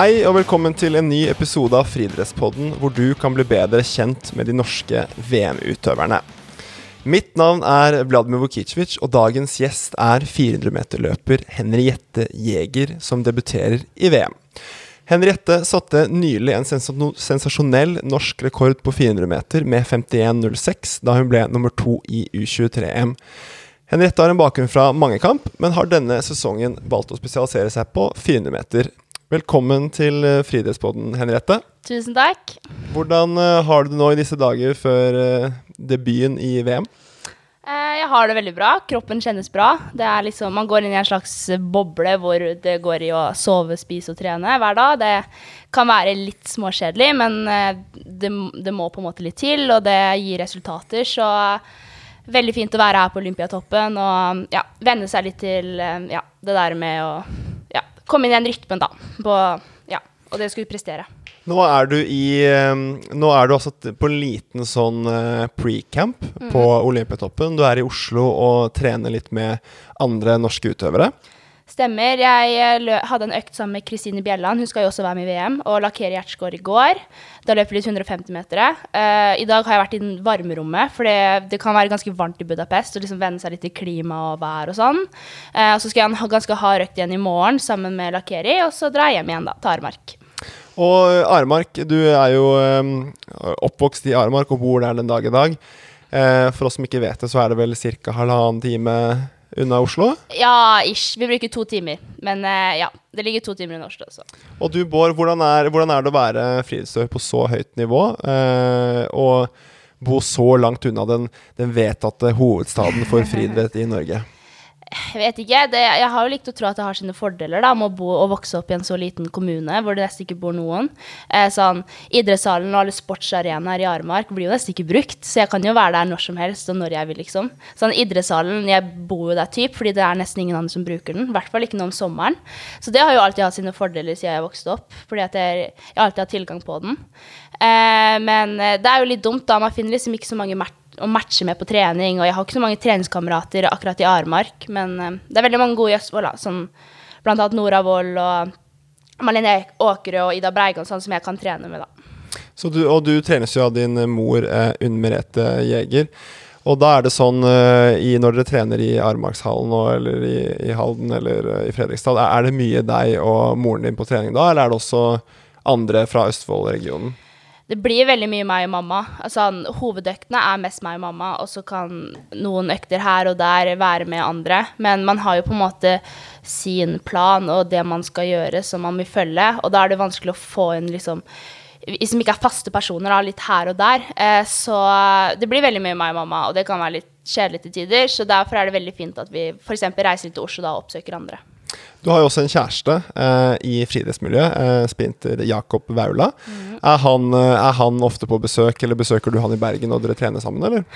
Hei og velkommen til en ny episode av Friidrettspodden, hvor du kan bli bedre kjent med de norske VM-utøverne. Mitt navn er Vladimir Vukicevic, og dagens gjest er 400-meterløper Henriette Jæger, som debuterer i VM. Henriette satte nylig en sensasjonell norsk rekord på 400 meter med 51,06 da hun ble nummer to i U23-EM. Henriette har en bakgrunn fra mangekamp, men har denne sesongen valgt å spesialisere seg på 400 meter. Velkommen til eh, Friidrettspodden, Henriette. Tusen takk. Hvordan uh, har du det nå i disse dager før uh, debuten i VM? Jeg har det veldig bra. Kroppen kjennes bra. Det liksom, man går inn i en slags boble hvor det går i å sove, spise og trene hver dag. Det kan være litt småkjedelig, men det, det, må på en måte litt til, og det gir resultater. Så veldig fint å være her på Olympiatoppen og ja, venne seg litt til ja, det der med å komme inn i den rytmen, da. På, ja, og det skulle prestere. Nå er du i Nå er du altså på en liten sånn uh, pre-camp mm. på Olympiatoppen. Du er i Oslo og trener litt med andre norske utøvere. Stemmer. Jeg eh, hadde en økt sammen med Kristine Bjelland, hun skal jo også være med i VM, og lakkere Gjertsgaard i går. Da løp vi litt 150 meter. Uh, I dag har jeg vært i varmerommet, for det, det, kan være ganske varmt i Budapest. Og liksom venne seg litt til klima og vær og sånn. Uh, så skal jeg ha en ganske hard økt igjen i morgen sammen med Lakkeri, og så drar jeg hjem igjen da, til Armark. Og Armark, du er jo um, oppvokst i Armark og bor der den dag i dag. Uh, for oss som ikke vet det, så er det vel ca. halvannen time unna Oslo? Ja, ish. Vi bruker to timer. Men uh, ja, det ligger to timer unna Oslo. Så. Og du, Bård, hvordan er, hvordan er det å være friidrettsutøver på så høyt nivå? Uh, og bo så langt unna den, den vedtatte hovedstaden for friidrett i Norge? Jeg vet ikke. Det, jeg har jo likt å tro at det har sine fordeler da, med å bo og vokse opp i en så liten kommune hvor det nesten ikke bor noen. Eh, sånn, Idrettshallen og alle sportsarenaer i Armark blir jo nesten ikke brukt, så jeg kan jo være der når som helst og når jeg vil, liksom. Sånn, Idrettshallen, jeg bor jo der typ, fordi det er nesten ingen andre som bruker den. I hvert fall ikke nå om sommeren. Så det har jo alltid hatt sine fordeler siden jeg vokste opp, fordi at jeg, jeg alltid har tilgang på den. Eh, men eh, det er jo litt dumt, da. Man finner liksom ikke så mange å matche med på trening. Og jeg har ikke så mange treningskamerater akkurat i Armark, men uh, det er veldig mange gode i Østfold, da, som blant annet Nora Wold og Malene Åkerø og Ida Breigan, sånn som jeg kan trene med, da. Du, og du trenes jo av din mor eh, Unn Merete Jæger. Og da er det sånn uh, i, når dere trener i Armarkshallen eller i, i Halden eller uh, i Fredrikstad, er det mye deg og moren din på trening da, eller er det også andre fra Østfold-regionen? Det blir veldig mye meg og mamma. Altså, hovedøktene er mest meg og mamma, og så kan noen økter her og der være med andre. Men man har jo på en måte sin plan og det man skal gjøre, som man vil følge. Og da er det vanskelig å få inn liksom de ikke er faste personer, da, litt her og der. Eh, så det blir veldig mye meg og mamma, og det kan være litt kjedelig til tider. Så derfor er det veldig fint at vi f.eks. reiser litt til Oslo da, og oppsøker andre. Du har jo også en kjæreste eh, i friidrettsmiljøet, eh, sprinter Jakob Vaula. Mm. Er, han, eh, er, han, ofte på besøk, eller besøker du han i Bergen og dere trener sammen, eller?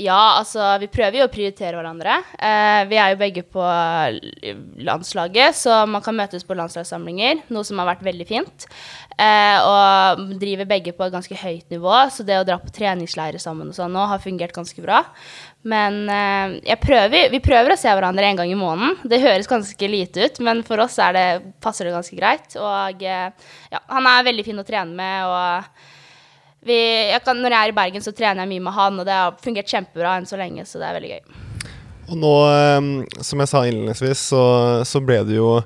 Ja, altså vi prøver jo å prioritere hverandre. Eh, vi er jo begge på landslaget, så man kan møtes på landslagssamlinger, noe som har vært veldig fint. Eh, og driver begge på et ganske høyt nivå, så det å dra på treningsleirer sammen og sånn nå har fungert ganske bra. Men eh, prøver, vi prøver å se hverandre en gang i måneden. Det høres ganske lite ut, men for oss det, passer det ganske greit. Og eh, ja, han er veldig fin å trene med. og vi, kan, når jeg er i Bergen, så trener jeg mye med han, og det har fungert kjempebra enn så lenge, så det er veldig gøy. Og nå, eh, som jeg sa innledningsvis, så, så ble det jo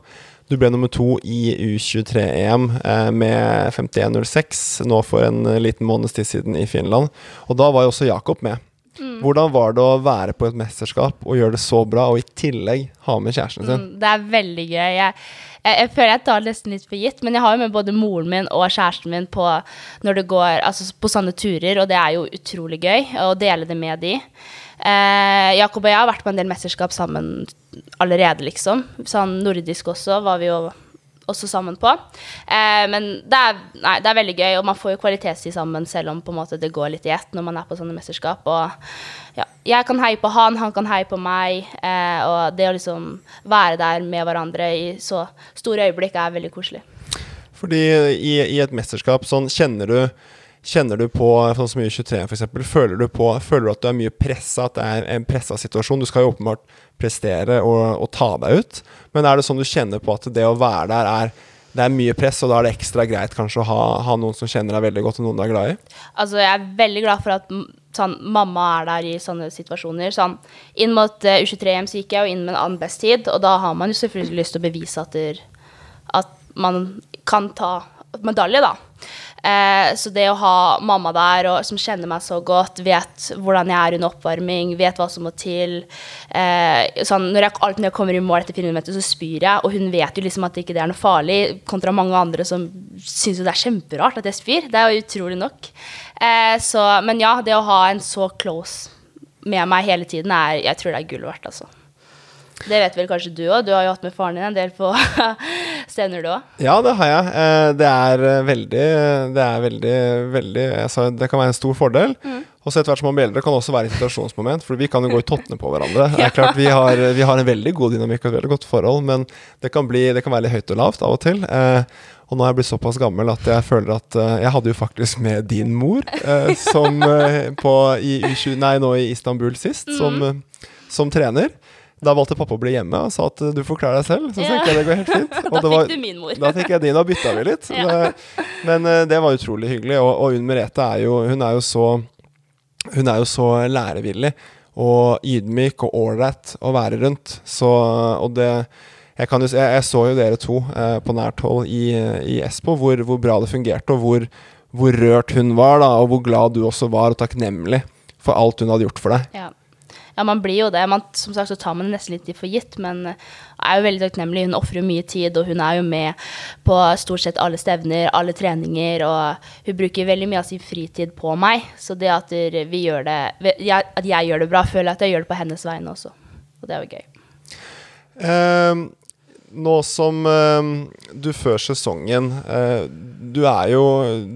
du ble nummer to i U23-EM eh, med 51,06 nå for en liten måneds tid siden i Finland. Og da var jo også Jakob med. Mm. Hvordan var det å være på et mesterskap og gjøre det så bra, og i tillegg ha med kjæresten sin? Mm, det er veldig gøy. Jeg, jeg, jeg, føler jeg tar det nesten litt for gitt, men jeg har jo med både moren min og kjæresten min på, når det går, altså på sånne turer, og det er jo utrolig gøy å dele det med de. Eh, Jakob og jeg har vært på en del mesterskap sammen allerede, liksom. Sånn nordisk også var vi jo også sammen på. Eh, men det er, nei, det er, veldig gøy, og man får jo kvalitetstid sammen selv om måte det går litt i ett når man er på sånne mesterskap. Og ja, jeg kan heie på han, han kan heie på meg. Eh, og det å liksom være der med hverandre i så store øyeblikk er veldig koselig. Fordi i, i et mesterskap, sånn kjenner du Kjenner du på sånn som i 23 f.eks., føler du på Føler du at du er mye pressa, at det er en pressa situasjon? Du skal jo åpenbart prestere og, og, ta deg ut, men er det sånn du kjenner på at det å være der er det er mye press, og da er det ekstra greit kanskje å ha, ha noen som kjenner deg veldig godt, og noen du er glad i? Altså, jeg er veldig glad for at sånn, mamma er der i sånne situasjoner. Sånn, inn mot uh, U23-EM så gikk jeg jo inn med en annen best tid, og da har man jo selvfølgelig lyst til å bevise at, der, at man kan ta medalje, da. Eh, så det å ha mamma der og, som kjenner meg så godt, vet hvordan jeg er under oppvarming, vet hva som må til eh, sånn, når jeg, alt, når jeg kommer i mål etter 400 meter, så spyr jeg, og hun vet jo liksom at ikke er noe farlig, kontra mange andre som syns det er kjemperart at jeg spyr. Det er jo utrolig nok. Eh, så, men ja, det å ha en så close med meg hele tiden, er, jeg tror det er gull verdt, altså. Det vet vel kanskje du òg. Du har jo hatt med faren din en del på scener, du òg. Ja, det har jeg. Eh, Det er eh, veldig Det er veldig, veldig altså, Det kan være en stor fordel. Og så etter hvert som man blir eldre, kan det også være situasjonsmoment. For vi kan jo gå i tottene på hverandre. Det er klart Vi har, vi har en veldig god dynamikk og et veldig godt forhold, men det kan, bli, det kan være litt høyt og lavt av og til. Eh, og nå er jeg blitt såpass gammel at jeg føler at uh, Jeg hadde jo faktisk med din mor uh, som uh, på i U20, nei, nå i Istanbul sist, som, eh, som trener. Da valgte pappa å bli hjemme og sa at eh, du får klare deg selv. Så Ja. tenkte jeg det går helt fint. Og Da det var- fikk du min mor. da fikk jeg din, og bytta vi litt. Ja. Men eh, det var utrolig hyggelig. Og, og Unn Merete er jo Hun er jo så Hun er jo så lærevillig og ydmyk og ålreit å være rundt. Så Og det jeg, kan jo, jeg, jeg så jo dere to eh, på nært hold i, i Espo, hvor, hvor bra det fungerte, og hvor, hvor rørt hun var, da, og hvor glad du også var, og takknemlig for alt hun hadde gjort for deg. Ja. Ja, man blir jo det. Man, som sagt så tar man det nesten litt for gitt, men jeg er jo veldig takknemlig. Hun ofrer jo mye tid, og hun er jo med på stort sett alle stevner, alle treninger, og hun bruker veldig mye av sin fritid på meg. Så det at vi gjør det, at jeg gjør det bra, føler jeg at jeg gjør det på hennes vegne også. Og det er jo gøy. Um nå som ehm, du før sesongen eh, Du er jo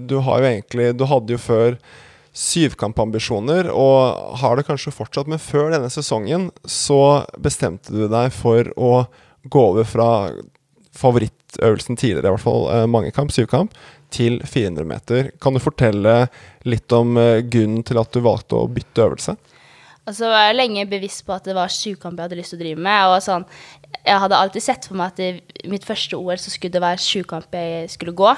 Du har jo egentlig Du hadde jo før syvkampambisjoner, og har det kanskje fortsatt, men før denne sesongen så bestemte du deg for å gå over fra favorittøvelsen tidligere, i hvert fall mange mangekamp, syvkamp, til 400 meter. Kan du fortelle litt om eh, grunnen til at du valgte å bytte øvelse? Altså, jeg var lenge bevisst på at det var sjukamp jeg hadde lyst til å drive med. Og sånn, jeg hadde alltid sett for meg at i mitt første OL så skulle det være sjukamp jeg skulle gå.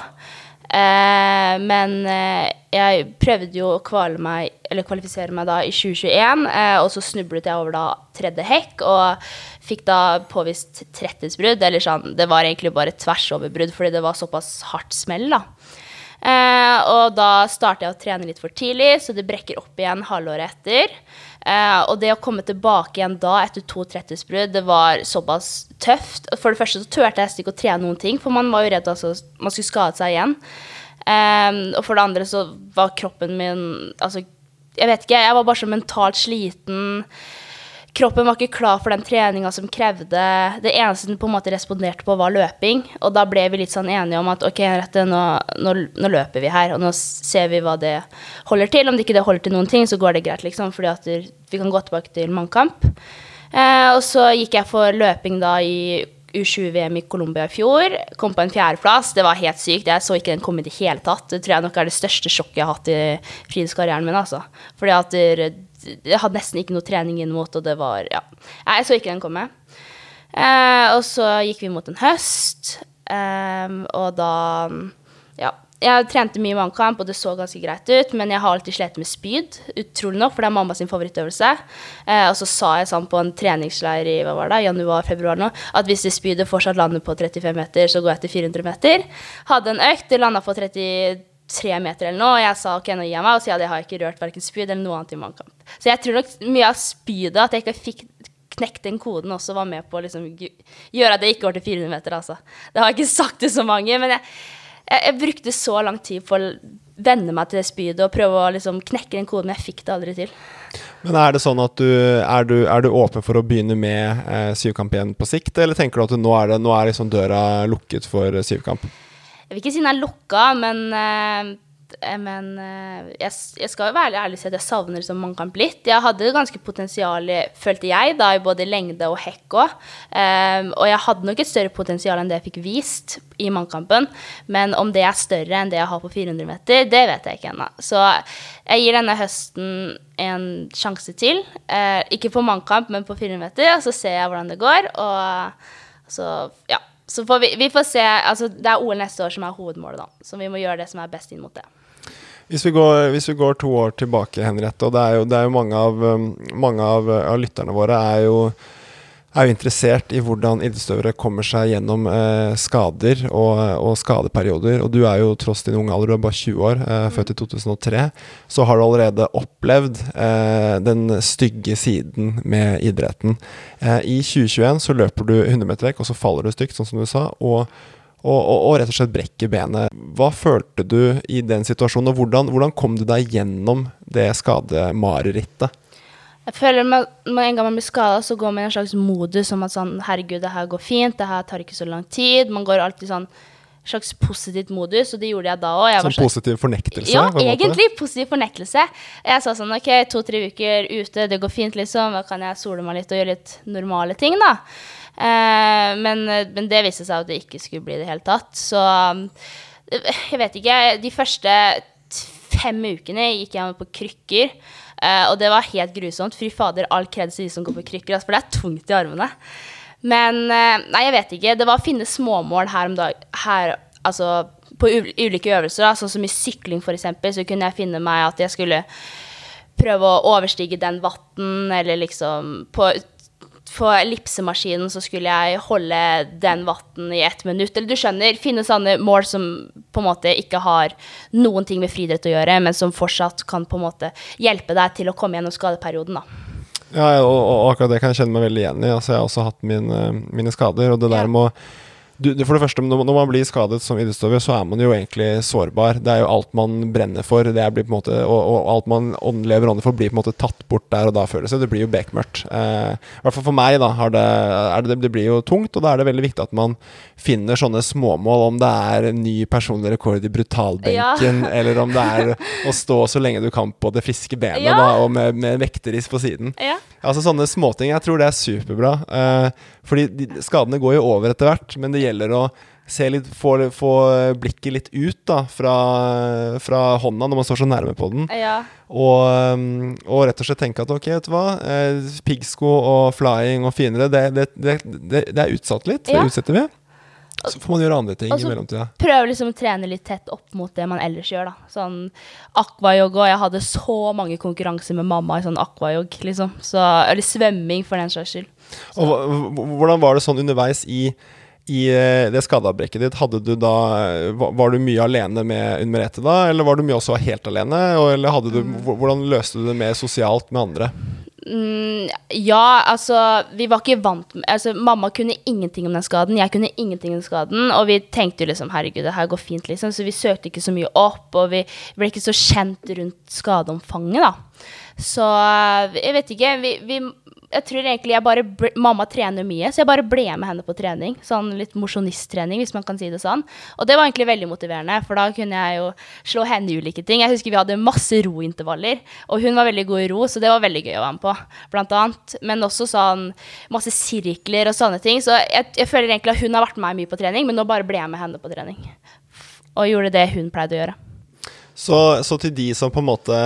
Eh, men eh, jeg prøvde jo å meg, kvalifisere meg da i 2021, eh, og så snublet jeg over da tredje hekk og fikk da påvist tretthetsbrudd. Eller sånn, det var egentlig bare tversoverbrudd fordi det var såpass hardt smell, da. Eh, og da starter jeg å trene litt for tidlig, så det brekker opp igjen halvåret etter. Eh, og det å komme tilbake igjen da etter to tretthetsbrudd, det var såpass tøft. For det første så turte jeg ikke å trene noen ting, for man var jo redd altså, man skulle skade seg igjen. Eh, og for det andre så var kroppen min Altså, jeg vet ikke, jeg var bare så mentalt sliten. Kroppen var ikke klar for den treninga som krevde Det eneste den på en måte responderte på, var løping. Og da ble vi litt sånn enige om at ok, Henriette, nå, nå, nå løper vi her, og nå ser vi hva det holder til. Om det ikke det holder til noen ting, så går det greit, liksom, fordi vi kan gå tilbake til mannkamp. Eh, og så gikk jeg for løping da i U20-VM i Colombia i fjor. Kom på en fjerdeplass. Det var helt sykt. Jeg så ikke den komme i det hele tatt. Det tror jeg nok er det største sjokket jeg har hatt i friidrettskarrieren min. altså. Fordi at jeg hadde nesten ikke noe trening inn mot, og det var Ja. Jeg så ikke den komme. Eh, og så gikk vi mot en høst, eh, og da Ja. Jeg trente mye vannkamp, og det så ganske greit ut, men jeg har alltid slitt med spyd, utrolig nok, for det er mamma sin favorittøvelse. Eh, og så sa jeg sånn på en treningsleir i hva var det, januar-februar nå, at hvis det spydet fortsatt lander på 35 meter, så går jeg til 400 meter. Hadde en økt, det landa på 33 meter eller noe, og jeg sa ok, nå gir jeg meg, og så hadde jeg har ikke rørt hverken spyd eller noe annet i mannkamp. Så jeg tror nok mye av spydet, at jeg ikke fikk knekt den koden også var med på å liksom gjøre at jeg ikke går til 400 meter, altså. Det har jeg ikke sagt til så mange, men jeg, jeg, jeg brukte så lang tid på å venne meg til det spydet og prøve å liksom knekke den koden, jeg fikk det aldri til. Men er det sånn at du er, du er du åpen for å begynne med eh, syvkamp igjen på sikt, eller tenker du at nå er, det, nå er liksom døra lukket for syvkamp? Jeg vil ikke si den er lukka, men, eh, men eh, jeg, jeg skal jo være ærlig og si at jeg savner liksom mannkamp litt. Jeg hadde ganske potensial, følte jeg, da, i både lengde og hekk òg. og jeg hadde nok et større potensial enn det jeg fikk vist i mannkampen. Men om det er større enn det jeg har på 400 meter, det vet jeg ikke ennå. Så jeg gir denne høsten en sjanse til. Uh, ikke på mannkamp, men på 400 meter, og så ser jeg hvordan det går. Og så, ja. Så får vi, vi får se. Altså, det er OL neste år som er hovedmålet, da. Så vi må gjøre det som er best inn mot det. Hvis vi, går, hvis vi går to år tilbake, Henriette, og det er jo, det er jo mange, av, mange av, av lytterne våre er jo er jo interessert i hvordan idrettsutøvere kommer seg gjennom eh, skader og, og, skadeperioder. Og du er jo tross din unge alder, du er bare 20 år, eh, født i 2003, så har du allerede opplevd eh, den stygge siden med idretten. Eh, I 2021 så løper du 100 meter vekk, og så faller du stygt, sånn som du sa. og og, og, og, rett og slett brekker benet. Hva følte du i den situasjonen, og hvordan, hvordan kom du deg gjennom det skademarerittet? Jeg føler med, med En gang man blir skada, så går man i en slags modus om at sånn Herregud, det her går fint, det her tar ikke så lang tid. Man går alltid sånn slags positivt modus, og det gjorde jeg da òg. Sånn slags, positiv fornektelse? Ja, egentlig positiv fornektelse. Jeg sa sånn OK, to-tre uker ute, det går fint, liksom. Da kan jeg sole meg litt og gjøre litt normale ting, da. Eh, men, men, det viste seg at det ikke skulle bli det i det hele tatt. Så jeg vet ikke. De første fem ukene gikk jeg med på krykker. Uh, og det var helt grusomt. Fy fader, all kreds til de som går på krykker, altså, for det er tungt i armene. Men uh, nei, jeg vet ikke. Det var å finne småmål her om dag, her, altså, på ulike øvelser. Da. Sånn som i sykling, f.eks., så kunne jeg finne meg at jeg skulle prøve å overstige den vatten, eller liksom på på ellipsemaskinen så skulle jeg holde den vatten i ett minutt. Eller du skjønner, finne sånne mål som på en måte ikke har noen ting med friidrett å gjøre, men som fortsatt kan på en måte hjelpe deg til å komme gjennom skadeperioden, da. Ja, og, og akkurat det kan jeg kjenne meg veldig igjen i. Altså, jeg har også hatt mine, mine skader, og det der med å du, for det første, når man blir skadet som idrettsutøver, så er man jo egentlig sårbar. Det er jo alt man brenner for, måte, og, og, alt man lever ånden for, blir på en måte tatt bort der og da, føles det. Det blir jo bekmørkt. Eh, I hvert fall for meg, da. Det, det, det, blir jo tungt, og da er det veldig viktig at man finner sånne småmål, om det er en ny personlig rekord i brutalbenken, ja. eller om det er å stå så lenge du kan på det friske benet, ja. da, og med, med vekteris på siden. Ja. Altså sånne småting. Jeg tror det er superbra. Eh, fordi de, skadene går jo over etter hvert, men det gjelder å se litt, få, få blikket litt ut da, fra, fra, hånda når man står så nærme på den. Ja. Og, um, og, rett og slett tenke at ok, vet du hva, eh, piggsko og flying og finere, det, det, det, det er utsatt litt. Ja. Det utsetter vi. Så får man gjøre andre ting i mellomtida. Prøve liksom å trene litt tett opp mot det man ellers gjør. da. Sånn aquajog, og jeg hadde så mange konkurranser med mamma i sånn aquajog, liksom. Så, eller svømming, for den saks skyld. Og Hvordan var det sånn underveis i, i eh, det skadeavbrekket ditt? Hadde du da, Var du mye alene med Unn da, eller var du mye også helt alene? Eller du, mm. Hvordan løste du det mer sosialt med andre? Mm, ja, altså Vi var ikke vant med altså, Mamma kunne ingenting om den skaden, jeg kunne ingenting om den skaden. Og vi tenkte jo liksom herregud, det her går fint, liksom. Så vi søkte ikke så mye opp, og vi ble ikke så kjent rundt skadeomfanget, da. Så jeg vet ikke. Vi, vi jeg tror egentlig jeg bare ble, Mamma trener mye, så jeg bare ble med henne på trening. Sånn litt mosjonisttrening, hvis man kan si det sånn. Og det var egentlig veldig motiverende, for da kunne jeg jo slå henne i ulike ting. Jeg husker vi hadde masse rointervaller, og hun var veldig god i ro, så det var veldig gøy å være med på, blant annet. Men også sånn masse sirkler og sånne ting. Så jeg, jeg føler egentlig at hun har vært med meg mye på trening, men nå bare ble jeg med henne på trening. Og gjorde det hun pleide å gjøre. Så, så til de som på en måte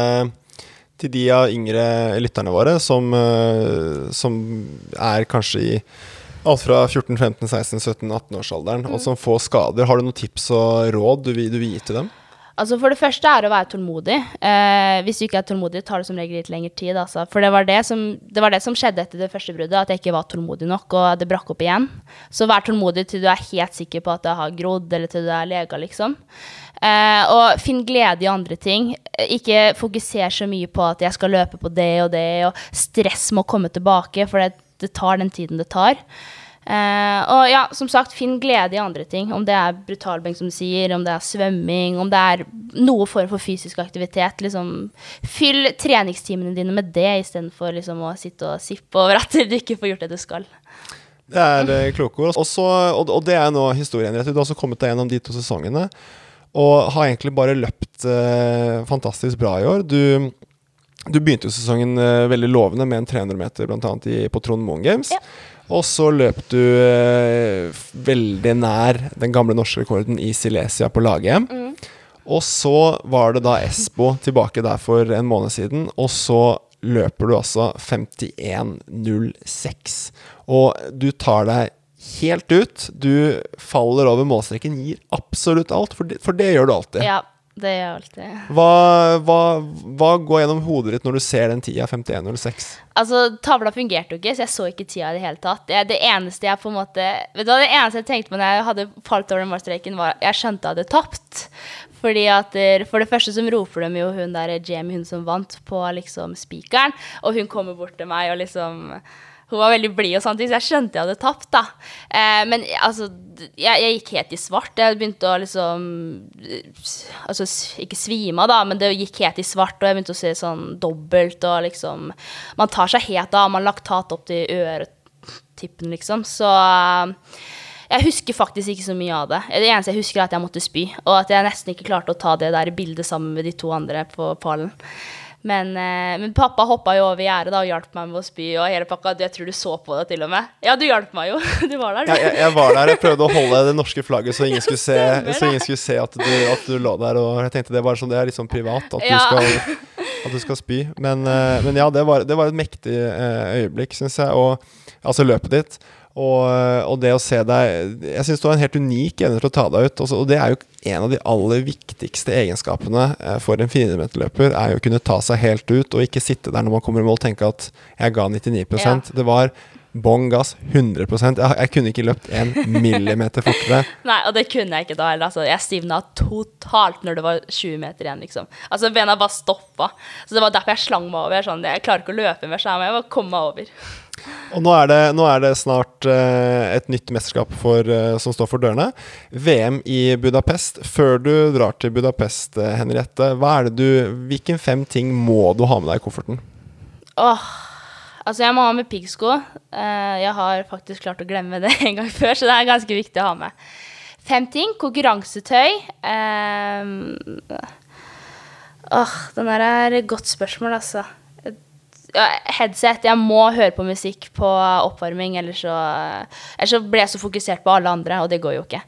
til de av yngre lytterne våre som, eh, som er kanskje i alt fra 14, 15, 16, 17, 18-årsalderen, mm. og som får skader. Har du noen tips og råd du vil, du vil gi til dem? Altså For det første er å være tålmodig. Eh, hvis du ikke er tålmodig, tar det som regel litt lengre tid. Altså. For det var det, som, det var det, som, skjedde etter det første bruddet, at jeg ikke var tålmodig nok, og det brakk opp igjen. Så vær tålmodig til du er helt sikker på at det har grodd, eller til du er lega, liksom. Eh, og finn glede i andre ting. Ikke fokuser så mye på at jeg skal løpe på det og det, og stress må komme tilbake, for det, det tar den tiden det tar. Eh, og ja, som sagt, finn glede i andre ting. Om det er brutalbenk, som du sier, om det er svømming, om det er noe form for fysisk aktivitet. Liksom, fyll treningstimene dine med det, istedenfor liksom, å sitte og sippe over at du ikke får gjort det du skal. Det er eh, kloke ord. Og, og, det er nå historien. Du har også kommet deg gjennom de to sesongene. Og har egentlig bare løpt eh, fantastisk bra i år. Du, du begynte jo sesongen eh, veldig lovende med en 300 meter bl.a. på Trond Moen Games. Ja. Og så løp du eh, veldig nær den gamle norske rekorden i Silesia på lag-EM. Mm. Og så var det da Espo tilbake der for en måned siden, og så løper du altså 51,06. Og du tar deg helt ut. Du faller over målstreken, gir absolutt alt, for det, for det gjør du alltid. Ja, det gjør jeg alltid. Hva, hva, hva går gjennom hodet ditt når du ser den tida, 51.06? Altså, Tavla fungerte jo ikke, så jeg så ikke tida i det hele tatt. Det, det eneste jeg på en måte Vet du hva, det eneste jeg tenkte på når jeg hadde falt over den målstreken, var at jeg skjønte jeg hadde tapt. Fordi at der, For det første så roper de jo hun der Jamie, hun som vant, på liksom spikeren. Og hun kommer bort til meg og liksom hun var veldig blid, og sånne ting, så jeg skjønte jeg hadde tapt. da. Eh, men altså, jeg, jeg, gikk helt i svart. Jeg begynte å liksom Altså, ikke svime av, da, men det gikk helt i svart, og jeg begynte å se sånn dobbelt, og liksom Man tar seg helt av. Man laktat opp til øretippen, liksom. Så jeg husker faktisk ikke så mye av det. Det eneste jeg husker, er at jeg måtte spy, og at jeg nesten ikke klarte å ta det der bildet sammen med de to andre på pallen. Men, eh, men, pappa hoppa jo over gjerdet og hjalp meg med å spy. og hele pakka, Jeg tror du så på det til og med. Ja, du hjalp meg jo. Du var der, du. Ja, jeg, jeg, var der. Jeg prøvde å holde det norske flagget så ingen skulle se, så ingen skulle se at, du, at, du, lå der. Og jeg tenkte det, var sånn, det er litt sånn privat at, ja. du, skal, at du skal spy. Men, eh, men ja, det var, det var, et mektig eh, øyeblikk, syns jeg. Og altså løpet ditt. Og, og, det å se deg Jeg syns du har en helt unik evne til å ta deg ut. Også, og det er jo en av de aller viktigste egenskapene eh, for en 400-meterløper. Er jo å kunne ta seg helt ut og ikke sitte der når man kommer i mål og tenke at jeg ga 99 ja. Det var bånn gass 100 jeg, jeg, kunne ikke løpt en millimeter fortere. Nei, og det kunne jeg ikke da heller. Altså, jeg stivna totalt når det var 20 meter igjen. liksom. Altså, Bena bare stoppa. Så Det var derfor jeg slang meg over. Sånn, jeg klarer ikke å løpe mer, så jeg må komme meg over. Og nå er det, nå er det snart uh, et nytt mesterskap for, uh, som står for dørene. VM i Budapest. Før du drar til Budapest, uh, Henriette, du, hvilken fem ting må du ha med deg i kofferten? Åh, altså jeg må ha med piggsko. jeg har faktisk klart å glemme det en gang før, så det er ganske viktig å ha med. Fem ting. Konkurransetøy. åh, den der er et godt spørsmål, altså headset. Jeg må høre på musikk på oppvarming, ellers så, ellers så blir jeg så fokusert på alle andre, og det går jo ikke.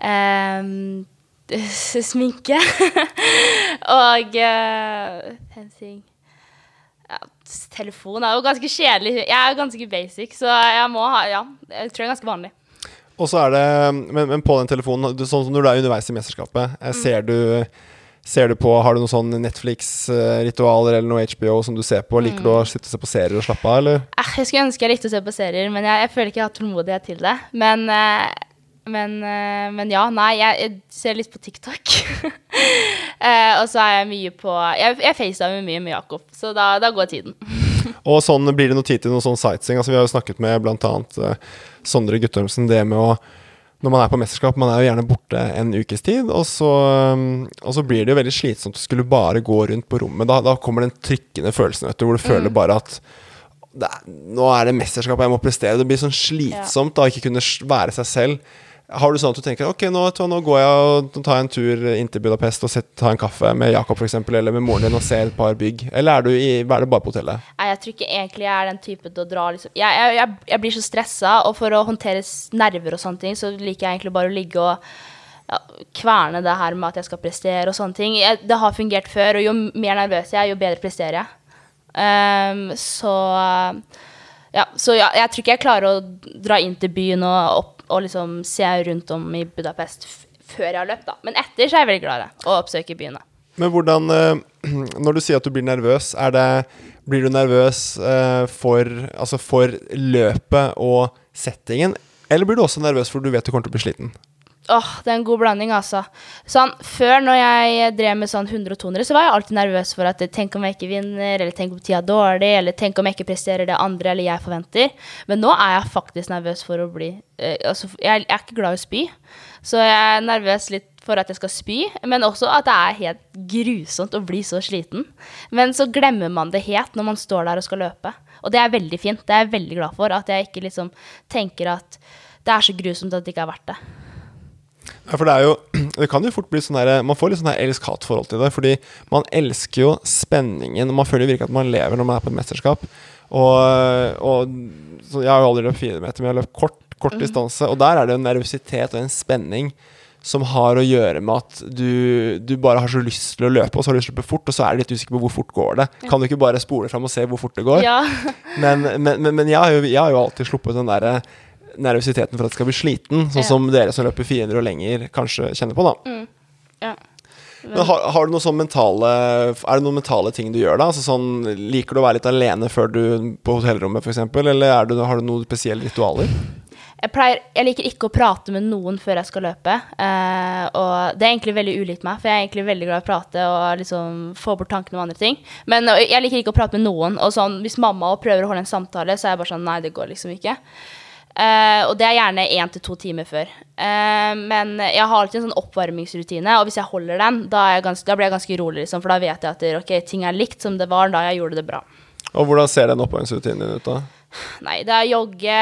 Um, sminke. og uh, ja, Telefon er jo ganske kjedelig. Jeg er ganske basic, så jeg må ha Ja, jeg tror det er ganske vanlig. Og så er det, men, men, på den telefonen, sånn som når du er underveis i mesterskapet, mm. ser du Ser du på, Har du noen sånn Netflix-ritualer eller noe HBO som du ser på? Liker mm. du å sitte og se på serier og slappe av, eller? Eh, jeg skulle ønske jeg likte å se på serier, men jeg, jeg føler ikke jeg har tålmodighet til det. Men, eh, men, eh, men ja, nei, jeg, jeg, ser litt på TikTok. og så er jeg mye på Jeg, jeg facetimer mye med Jakob, så da, da går tiden. og sånn blir det noe tid til noe sånn sightseeing. Altså, vi har jo snakket med bl.a. Uh, Sondre Guttormsen det med å når man er på mesterskap, man er jo gjerne borte en ukes tid, og så, um, og så blir det jo veldig slitsomt å skulle bare gå rundt på rommet. Da, da kommer den trykkende følelsen, vet du, hvor du mm. føler bare at er, nå er det mesterskap, jeg må prestere. Det blir sånn slitsomt da, ikke kunne være seg selv. Har du sånn at du tenker ok, nå, nå går jeg og tar en tur inn til Budapest og tar en kaffe med Jakob f.eks., eller med moren din og ser et par bygg? Eller er du, i, er du bare på hotellet? Nei, jeg tror ikke egentlig jeg er den typen til å dra liksom. jeg, jeg, jeg, jeg, blir så stressa, og for å håndtere nerver og sånne ting, så liker jeg egentlig bare å ligge og ja, kverne det her med at jeg skal prestere og sånne ting. det har fungert før, og jo mer nervøs jeg er, jo bedre presterer jeg. Um, så ja, så ja, jeg tror ikke jeg klarer å dra inn til byen og opp og liksom se rundt om i Budapest før jeg har løpt, da. Men etter så er jeg veldig glad i å oppsøke byene. Men hvordan eh, Når du sier at du blir nervøs, er det Blir du nervøs uh, for, altså for løpet og settingen, eller blir du også nervøs for du vet du kommer til å bli sliten? Åh, det er en god blanding, altså. Sånn, før, når jeg drev med sånn 100 og 200, så var jeg alltid nervøs for at tenk om jeg ikke vinner, eller tenk om tida er dårlig, eller tenk om jeg ikke presterer det andre eller jeg forventer. Men nå er jeg faktisk nervøs for å bli eh, altså, jeg, jeg er ikke glad i å spy, så jeg er nervøs litt for at jeg skal spy, men også at det er helt grusomt å bli så sliten. Men så glemmer man det helt når man står der og skal løpe. Og det er veldig fint. Det er jeg veldig glad for. At jeg ikke liksom tenker at det er så grusomt at det ikke er verdt det. Ja, for det er jo Det kan jo fort bli sånn der Man får litt sånn elsk-hat-forhold til det. Fordi man elsker jo spenningen, og man føler virkelig at man lever når man er på et mesterskap. Og, og Jeg har jo aldri løpt fire meter, men jeg har løpt kort, kort mm. distanse. Og der er det en nervøsitet og en spenning som har å gjøre med at du, du, bare har så lyst til å løpe, og så har du lyst til å løpe fort, og så er du litt usikker på hvor fort går det. Kan du ikke bare spole fram og se hvor fort det går? Ja. men, men, men, men jeg, har jo, jeg, har jo, alltid sluppet den derre nervøsiteten for at jeg skal bli sliten, sånn Ja. som dere som løper 400 og lenger, kanskje kjenner på, da. Ja. Men har, har du noen sånn mentale Er det noen mentale ting du gjør, da? Altså sånn, liker du å være litt alene før du på hotellrommet, f.eks., eller er du, har du noen spesielle ritualer? Jeg, pleier, jeg liker ikke å prate med noen før jeg skal løpe. eh, og det er egentlig veldig ulikt meg, for jeg er egentlig veldig glad i å prate og liksom få bort tankene om andre ting. Men jeg liker ikke å prate med noen. Og sånn, hvis mamma prøver å holde en samtale, så er jeg bare sånn Nei, det går liksom ikke. Eh, og det er gjerne én til to timer før. Uh, men jeg har alltid en sånn oppvarmingsrutine, og hvis jeg holder den, da, jeg ganske, da blir jeg ganske rolig, liksom, for da vet jeg at det, okay, ting er likt som det var da jeg gjorde det bra. Og hvordan ser den oppvarmingsrutinen din ut, da? Nei, det er jogge,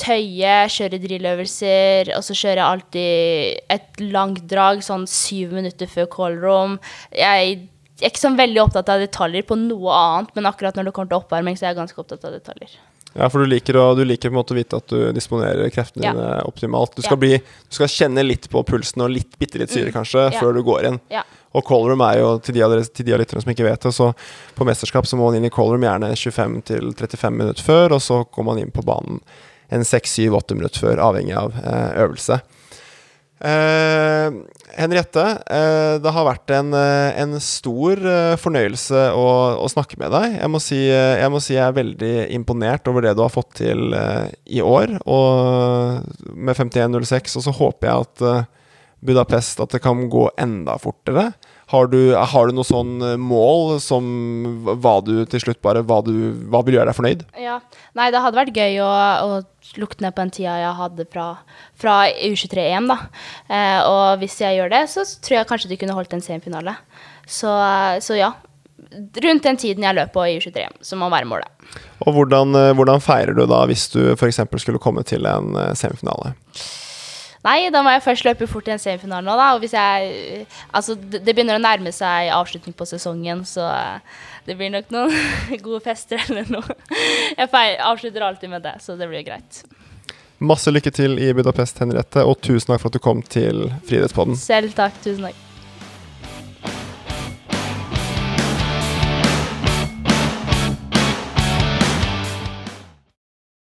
tøye, kjøre drilløvelser, og så kjører jeg alltid et langt drag sånn syv minutter før callroom. Jeg er ikke sånn veldig opptatt av detaljer på noe annet, men akkurat når det kommer til oppvarming, så er jeg ganske opptatt av detaljer. Ja, for du liker, å, du liker på en måte å vite at du disponerer kreftene Ja. dine optimalt. Du skal, Ja. bli, du skal kjenne litt på pulsen og litt, bitte litt syre, kanskje, Ja. før du går inn. Ja. Og callroom er jo, til de av, dere, lytterne som ikke vet det, så på mesterskap så må man inn i callroom gjerne 25-35 minutter før, og så går man inn på banen en 6-7-8 minutter før, avhengig av eh, øvelse. Eh, Henriette, uh, det har vært en, eh, en stor fornøyelse å, å snakke med deg. Jeg må, si, jeg må si jeg er veldig imponert over det du har fått til i år, og med 51.06. Og så håper jeg at Budapest at det kan gå enda fortere. Har du, har du noe sånn eh, mål som hva du til slutt bare Hva, du, hva vil gjøre deg fornøyd? Ja. Nei, det hadde vært gøy å, å lukte ned på den tida jeg hadde fra, fra U23-EM, da. Eh, og hvis jeg gjør det, så tror jeg kanskje du kunne holdt en semifinale. Så, så ja. Rundt den tiden jeg løp på i U23-EM, som må være målet. Og hvordan, eh, hvordan feirer du da hvis du f.eks. skulle komme til en eh, semifinale? Nei, da må jeg først løpe fort i en semifinale nå, da. Og hvis jeg Altså, det, begynner å nærme seg avslutning på sesongen, så eh, det blir nok noen gode fester eller noe. Jeg feirer, avslutter alltid med det, så det blir greit. Masse lykke til i Budapest, Henriette, og tusen takk for at du kom til Friidrettspodden. Selv takk. Tusen takk.